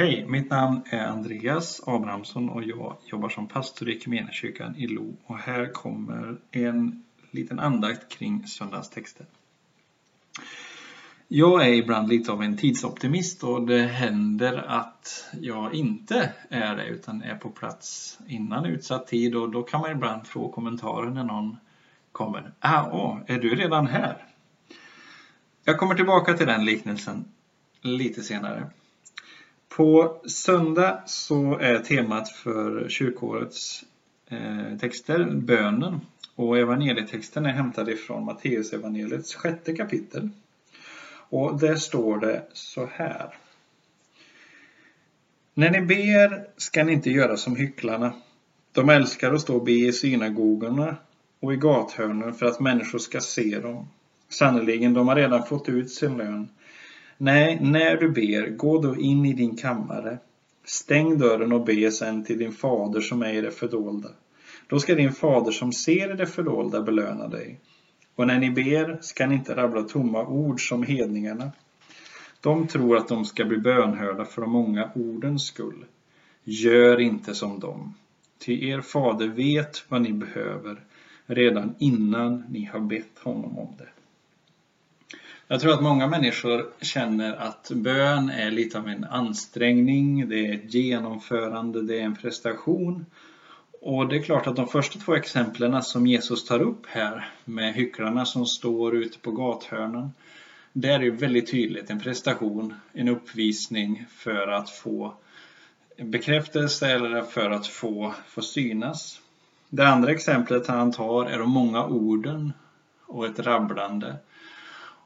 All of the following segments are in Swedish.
Hej, mitt namn är Andreas Abrahamsson och jag jobbar som pastor i Equmeniakyrkan i Lo och här kommer en liten andakt kring söndagstexten. Jag är ibland lite av en tidsoptimist och det händer att jag inte är det utan är på plats innan utsatt tid och då kan man ibland få kommentarer när någon kommer. Ah, åh, är du redan här? Jag kommer tillbaka till den liknelsen lite senare. På söndag så är temat för kyrkårets eh, texter bönen och evangelietexten är hämtad ifrån Matteusevangeliets sjätte kapitel. Och där står det så här. När ni ber ska ni inte göra som hycklarna. De älskar att stå och be i synagogorna och i gathörnen för att människor ska se dem. Sannerligen, de har redan fått ut sin lön. Nej, när du ber, gå då in i din kammare. Stäng dörren och be sen till din fader som är i det fördolda. Då ska din fader som ser i det fördolda belöna dig. Och när ni ber ska ni inte rabbla tomma ord som hedningarna. De tror att de ska bli bönhörda för de många ordens skull. Gör inte som dem. Ty er fader vet vad ni behöver redan innan ni har bett honom om det. Jag tror att många människor känner att bön är lite av en ansträngning, det är ett genomförande, det är en prestation. Och det är klart att de första två exemplen som Jesus tar upp här med hycklarna som står ute på gathörnen. Där är väldigt tydligt en prestation, en uppvisning för att få bekräftelse eller för att få, få synas. Det andra exemplet han tar är de många orden och ett rabblande.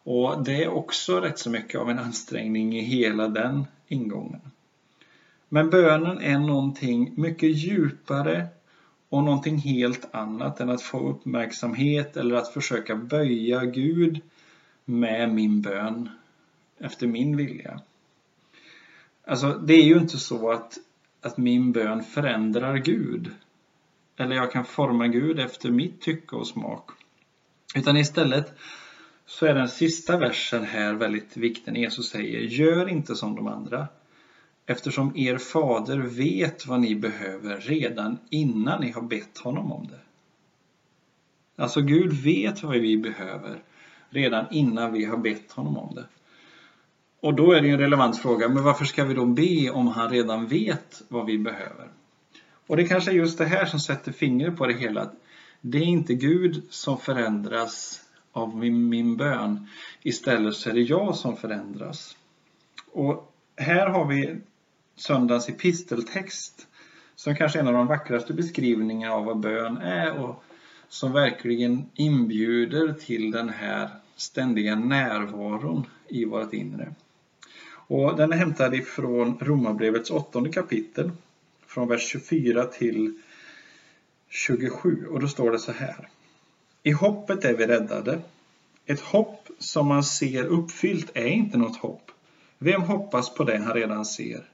Och det är också rätt så mycket av en ansträngning i hela den ingången. Men bönen är någonting mycket djupare och någonting helt annat än att få uppmärksamhet eller att försöka böja Gud med min bön efter min vilja. Alltså, det är ju inte så att, att min bön förändrar Gud. Eller jag kan forma Gud efter mitt tycke och smak. Utan istället så är den sista versen här väldigt viktig. när Jesus säger Gör inte som de andra eftersom er fader vet vad ni behöver redan innan ni har bett honom om det. Alltså Gud vet vad vi behöver redan innan vi har bett honom om det. Och då är det en relevant fråga, men varför ska vi då be om han redan vet vad vi behöver? Och det kanske är just det här som sätter fingret på det hela. Det är inte Gud som förändras av min, min bön. Istället så är det jag som förändras. Och här har vi söndagens episteltext som kanske är en av de vackraste beskrivningarna av vad bön är och som verkligen inbjuder till den här ständiga närvaron i vårt inre. Och den är hämtad ifrån Romarbrevets åttonde kapitel från vers 24 till 27 och då står det så här. I hoppet är vi räddade. Ett hopp som man ser uppfyllt är inte något hopp. Vem hoppas på det han redan ser?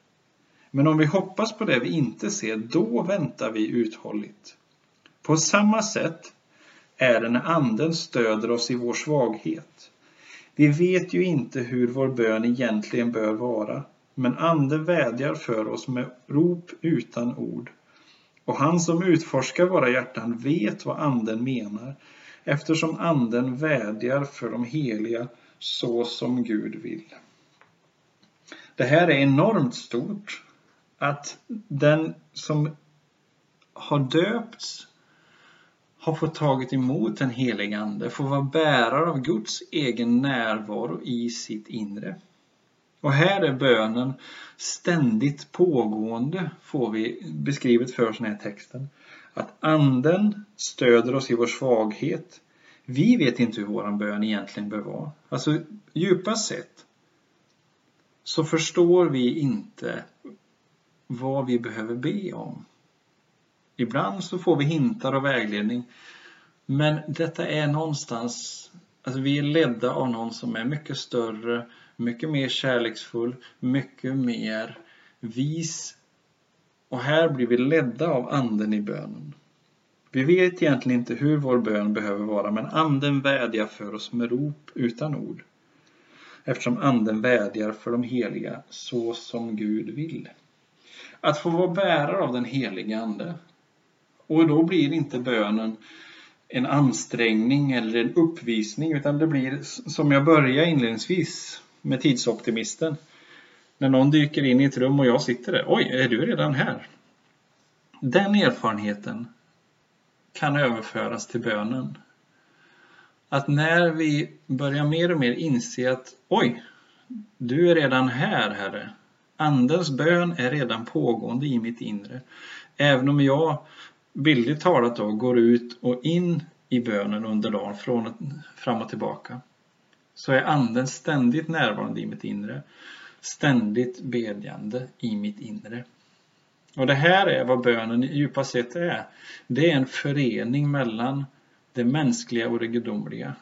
Men om vi hoppas på det vi inte ser, då väntar vi uthålligt. På samma sätt är det när Anden stöder oss i vår svaghet. Vi vet ju inte hur vår bön egentligen bör vara, men Anden vädjar för oss med rop utan ord. Och han som utforskar våra hjärtan vet vad Anden menar, eftersom Anden vädjar för de heliga så som Gud vill. Det här är enormt stort. Att den som har döpts har fått tagit emot den helige Ande, får vara bärare av Guds egen närvaro i sitt inre. Och här är bönen ständigt pågående, får vi beskrivet för oss i den här texten. Att anden stöder oss i vår svaghet. Vi vet inte hur vår bön egentligen bör vara. Alltså djupast sett så förstår vi inte vad vi behöver be om. Ibland så får vi hintar och vägledning. Men detta är någonstans, alltså vi är ledda av någon som är mycket större, mycket mer kärleksfull, mycket mer vis. Och här blir vi ledda av anden i bönen. Vi vet egentligen inte hur vår bön behöver vara, men anden vädjar för oss med rop utan ord. eftersom anden vädjar för de heliga så som Gud vill. Att få vara bärare av den heliga Ande. Och då blir inte bönen en ansträngning eller en uppvisning utan det blir som jag började inledningsvis med tidsoptimisten. När någon dyker in i ett rum och jag sitter där. Oj, är du redan här? Den erfarenheten kan överföras till bönen. Att när vi börjar mer och mer inse att oj, du är redan här Herre. Andens bön är redan pågående i mitt inre. Även om jag bildligt talat då går ut och in i bönen under dagen från fram och tillbaka så är anden ständigt närvarande i mitt inre. Ständigt bedjande i mitt inre. Och det här är vad bönen djupast sett är. Det är en förening mellan det mänskliga och det gudomliga.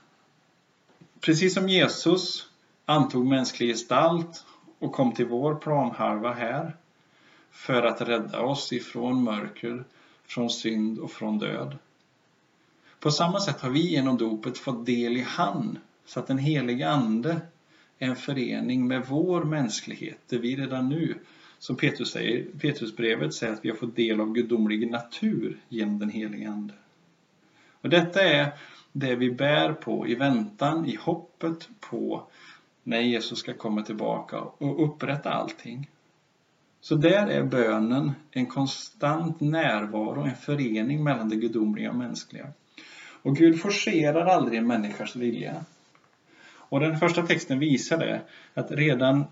Precis som Jesus antog mänsklig gestalt och kom till vår planhalva här för att rädda oss ifrån mörker, från synd och från död. På samma sätt har vi genom dopet fått del i han, så att den helige Ande är en förening med vår mänsklighet, där vi redan nu, som Petrus säger, Petrusbrevet säger att vi har fått del av gudomlig natur genom den helige Ande. Och detta är det vi bär på i väntan, i hoppet på när Jesus ska komma tillbaka och upprätta allting. Så där är bönen en konstant närvaro, en förening mellan det gudomliga och mänskliga. Och Gud forcerar aldrig en människas vilja. Och den första texten visar det, att redan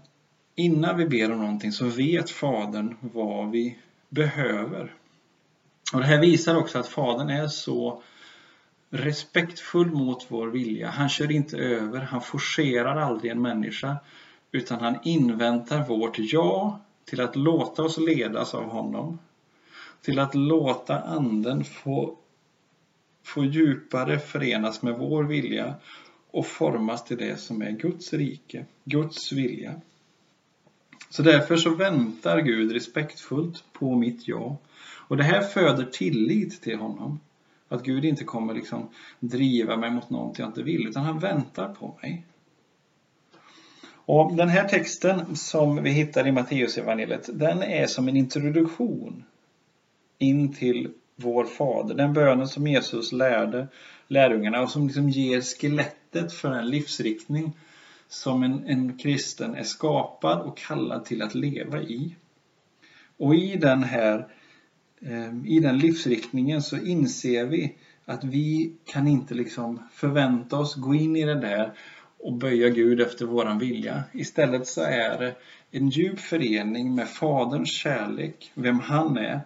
innan vi ber om någonting så vet Fadern vad vi behöver. Och Det här visar också att Fadern är så respektfull mot vår vilja. Han kör inte över, han forcerar aldrig en människa utan han inväntar vårt ja till att låta oss ledas av honom. Till att låta anden få, få djupare förenas med vår vilja och formas till det som är Guds rike, Guds vilja. Så därför så väntar Gud respektfullt på mitt ja. Och det här föder tillit till honom. Att Gud inte kommer liksom driva mig mot någonting jag inte vill, utan han väntar på mig. Och Den här texten som vi hittar i Matteusevangeliet, den är som en introduktion in till vår Fader. Den bönen som Jesus lärde lärjungarna och som liksom ger skelettet för en livsriktning som en, en kristen är skapad och kallad till att leva i. Och i den här eh, i den livsriktningen så inser vi att vi kan inte liksom förvänta oss gå in i det där och böja Gud efter våran vilja. Istället så är det en djup förening med Faderns kärlek, vem han är,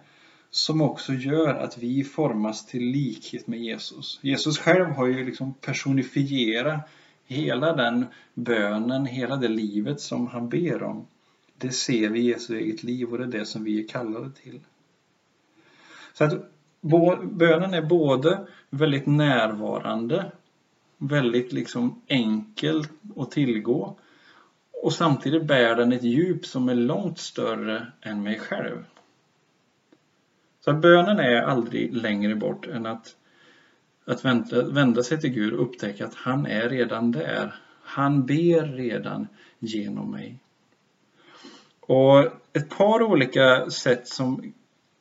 som också gör att vi formas till likhet med Jesus. Jesus själv har ju liksom personifierat hela den bönen, hela det livet som han ber om. Det ser vi i Jesu eget liv och det är det som vi är kallade till. Så att bönen är både väldigt närvarande, väldigt liksom enkel att tillgå och samtidigt bär den ett djup som är långt större än mig själv. Så att bönen är aldrig längre bort än att, att vända, vända sig till Gud och upptäcka att han är redan där. Han ber redan genom mig. Och ett par olika sätt som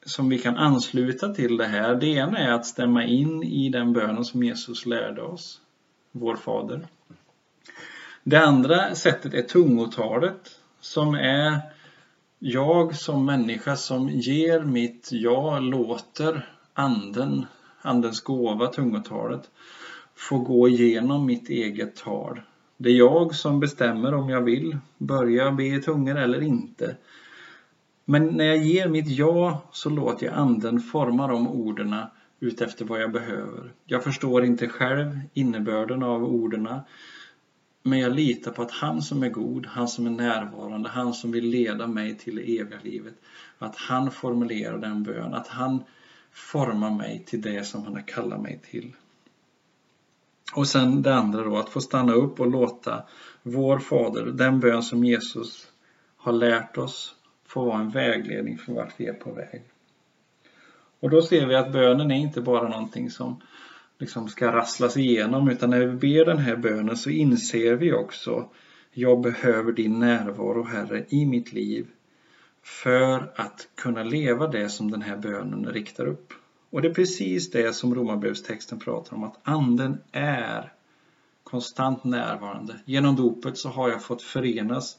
som vi kan ansluta till det här, det ena är att stämma in i den bönen som Jesus lärde oss, vår Fader. Det andra sättet är tungotalet som är jag som människa som ger mitt ja, låter anden, andens gåva, tungotalet, få gå igenom mitt eget tal. Det är jag som bestämmer om jag vill börja be i tungor eller inte. Men när jag ger mitt ja så låter jag anden forma de orden utefter vad jag behöver. Jag förstår inte själv innebörden av orden men jag litar på att han som är god, han som är närvarande, han som vill leda mig till det eviga livet, att han formulerar den bön, att han formar mig till det som han har kallat mig till. Och sen det andra då, att få stanna upp och låta vår Fader, den bön som Jesus har lärt oss, få vara en vägledning för vart vi är på väg. Och då ser vi att bönen är inte bara någonting som liksom ska rasslas igenom utan när vi ber den här bönen så inser vi också Jag behöver din närvaro, Herre, i mitt liv för att kunna leva det som den här bönen riktar upp. Och det är precis det som Romarbrevstexten pratar om, att anden är konstant närvarande. Genom dopet så har jag fått förenas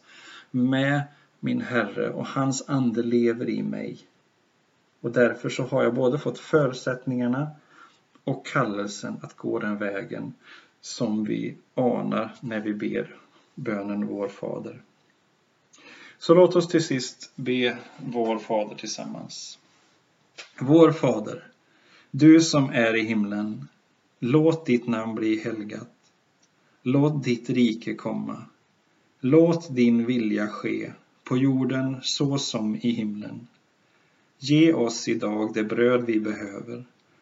med min Herre och hans ande lever i mig. Och därför så har jag både fått förutsättningarna och kallelsen att gå den vägen som vi anar när vi ber bönen Vår Fader. Så låt oss till sist be Vår Fader tillsammans. Vår Fader, du som är i himlen, låt ditt namn bli helgat. Låt ditt rike komma. Låt din vilja ske på jorden så som i himlen. Ge oss idag det bröd vi behöver